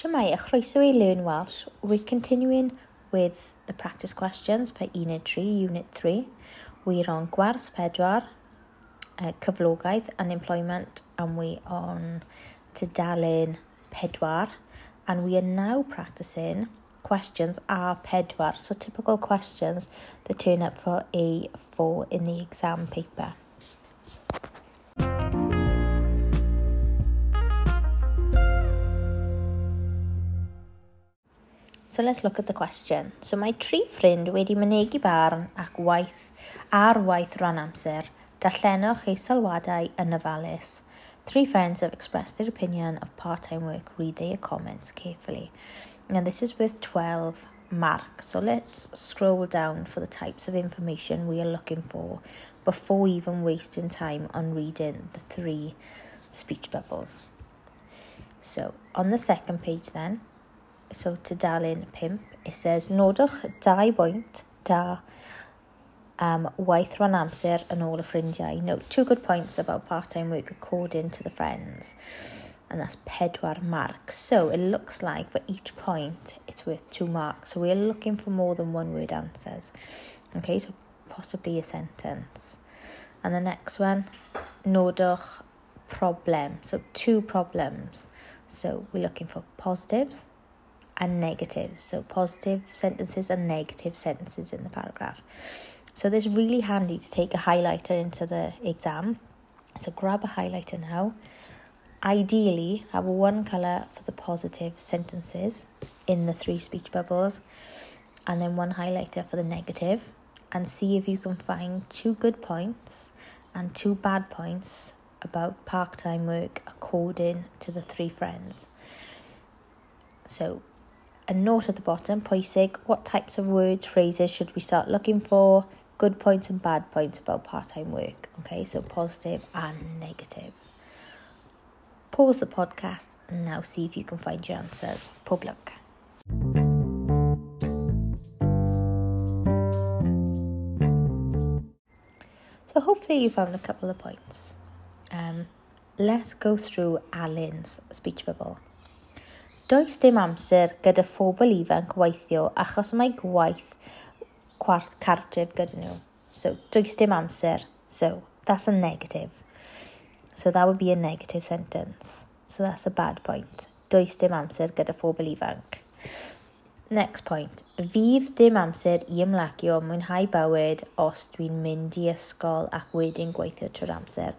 Shemai, a chroeso i Learn Welsh. We're continuing with the practice questions for Unit 3, Unit 3. We're on Gwars Pedwar, uh, Cyflogaeth and Employment, and we're on Tudalen Pedwar. And we are now practicing questions are pedwar, so typical questions that turn up for A4 in the exam paper. so let's look at the question. So mae tri ffrind wedi mynegu barn ac waith ar waith rhan amser. Dallenwch eu sylwadau yn ofalus. Three friends have expressed their opinion of part-time work. Read their comments carefully. Now this is with 12 marks. So let's scroll down for the types of information we are looking for before even wasting time on reading the three speech bubbles. So on the second page then, so tudalen 5, it says, nodwch dau bwynt da um, waith rhan amser yn ôl y ffrindiau. Note two good points about part-time work according to the friends. And that's pedwar mark. So it looks like for each point it's worth two marks. So we're looking for more than one word answers. Okay, so possibly a sentence. And the next one, nodwch problem. So two problems. So we're looking for positives and negatives. So positive sentences and negative sentences in the paragraph. So this is really handy to take a highlighter into the exam. So grab a highlighter now. Ideally, have one colour for the positive sentences in the three speech bubbles and then one highlighter for the negative and see if you can find two good points and two bad points about part-time work according to the three friends. So a note at the bottom, pwysig, what types of words, phrases should we start looking for? Good points and bad points about part-time work. Okay, so positive and negative. Pause the podcast and now see if you can find your answers. Pob. So hopefully you found a couple of points. Um, let's go through Alan's speech bubble. Does dim amser gyda phobl ifanc weithio achos mae gwaith gwarth cartref gyda nhw. So, does dim amser. So, that's a negative. So, that would be a negative sentence. So, that's a bad point. Does dim amser gyda phobl ifanc. Next point. Fydd dim amser i ymlacio mwynhau bywyd os dwi'n mynd i ysgol ac wedyn gweithio trwy'r amser.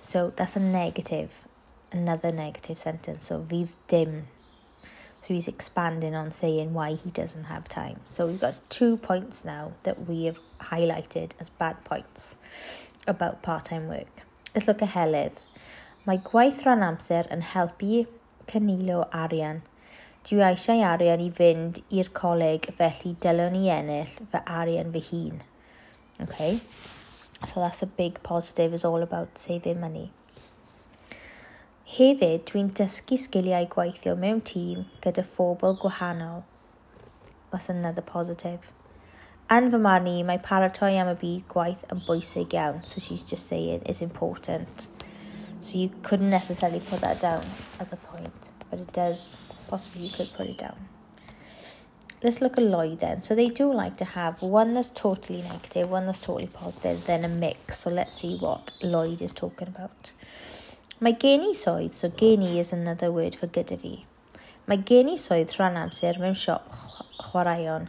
So, that's a negative. Another negative sentence. So, fydd dim So he's expanding on saying why he doesn't have time. So we've got two points now that we have highlighted as bad points about part time work. Let's look at helydd. Mae gwaith rhan amser yn helpu cynilo arian. Dwi eisiau arian i fynd i'r coleg, felly dylwn i ennill fy arian fy hun. Okay? So that's a big positive, is all about saving money. Hefyd, dwi'n dysgu sgiliau gweithio mewn tîm gyda phobl gwahanol. That's another positive. Yn fy marn i, mae paratoi am y byd gwaith yn bwysig iawn, so she's just saying it's important. So you couldn't necessarily put that down as a point, but it does, possibly you could put it down. Let's look at Lloyd then. So they do like to have one that's totally negative, one that's totally positive, then a mix. So let's see what Lloyd is talking about. Mae genisoedd, so geni is another word for gyda fi. Mae genisoedd rhan amser mewn siop chwaraeon.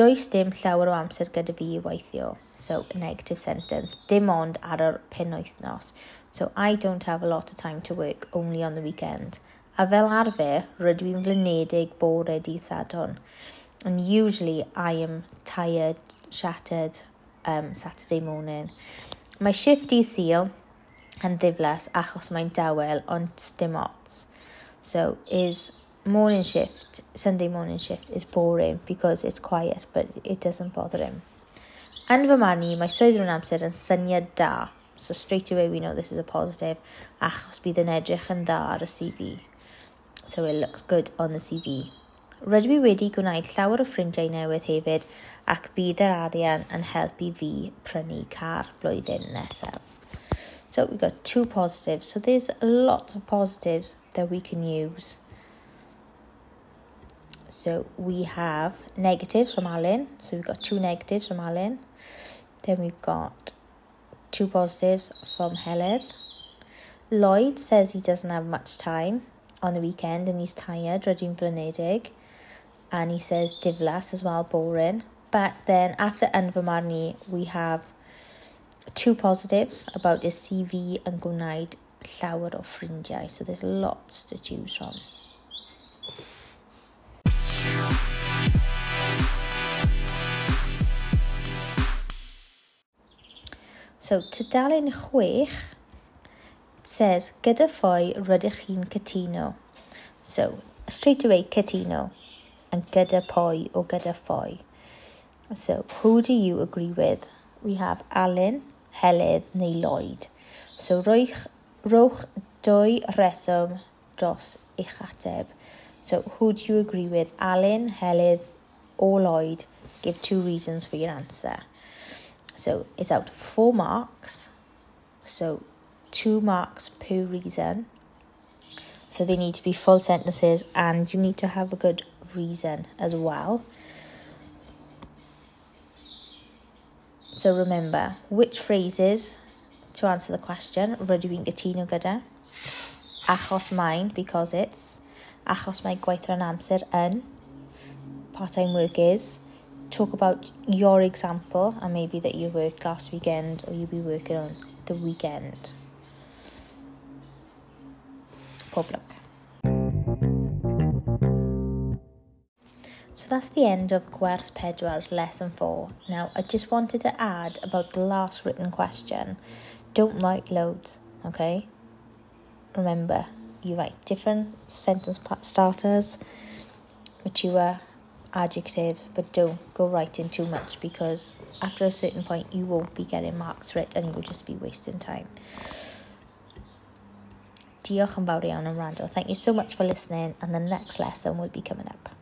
Does dim llawer o amser gyda fi i weithio. So, a negative sentence. Dim ond ar yr penwythnos. So, I don't have a lot of time to work, only on the weekend. A fel arfer, rydw i'n flynedig bore dydd sadon. And usually I am tired, shattered um, Saturday morning. My shift i syl yn ddiflas achos mae'n dawel ond dim ots. So is morning shift, Sunday morning shift is boring because it's quiet but it doesn't bother him. Yn fy marn i, mae swydd rhywun amser yn syniad da. So straight away we know this is a positive achos bydd yn edrych yn dda ar y CV. So it looks good on the CV. Rydw i wedi gwneud llawer o ffrindiau newydd hefyd ac bydd yr arian yn helpu fi prynu car flwyddyn nesaf. So we've got two positives. So there's lots of positives that we can use. So we have negatives from Alan. So we've got two negatives from Alan. Then we've got two positives from Helen. Lloyd says he doesn't have much time on the weekend and he's tired, blinedig. And he says diflas as well, boring. But then after Anfamarni, we have two positives about his CV yn gwneud llawer o ffrindiau, so there's lots to choose from. So, tudalen chwech says, gyda ffoi rydych chi'n cytuno. So, straight away, cytuno. And gyda poi or gyda ffoi. So, who do you agree with? We have Alan, helydd neu loed. So rwy'ch, rowch dwy reswm dros eich ateb. So who do you agree with? Alan, helydd or Lloyd? Give two reasons for your answer. So it's out four marks. So two marks per reason. So they need to be full sentences and you need to have a good reason as well. So remember, which phrases to answer the question rydw i'n gytuno gyda? Achos mae'n, because it's. Achos mae gweithio yn amser yn. Part-time work is talk about your example and maybe that you worked last weekend or you'll be working on the weekend. Pob That's the end of Gwers Pedwar lesson 4. Now I just wanted to add about the last written question. Don't write loads, okay? Remember, you write different sentence starters, mature, adjectives, but don't go writing too much because after a certain point you won't be getting marks for it and you'll just be wasting time. Diolch yn fawr iawn am rando. Thank you so much for listening and the next lesson will be coming up.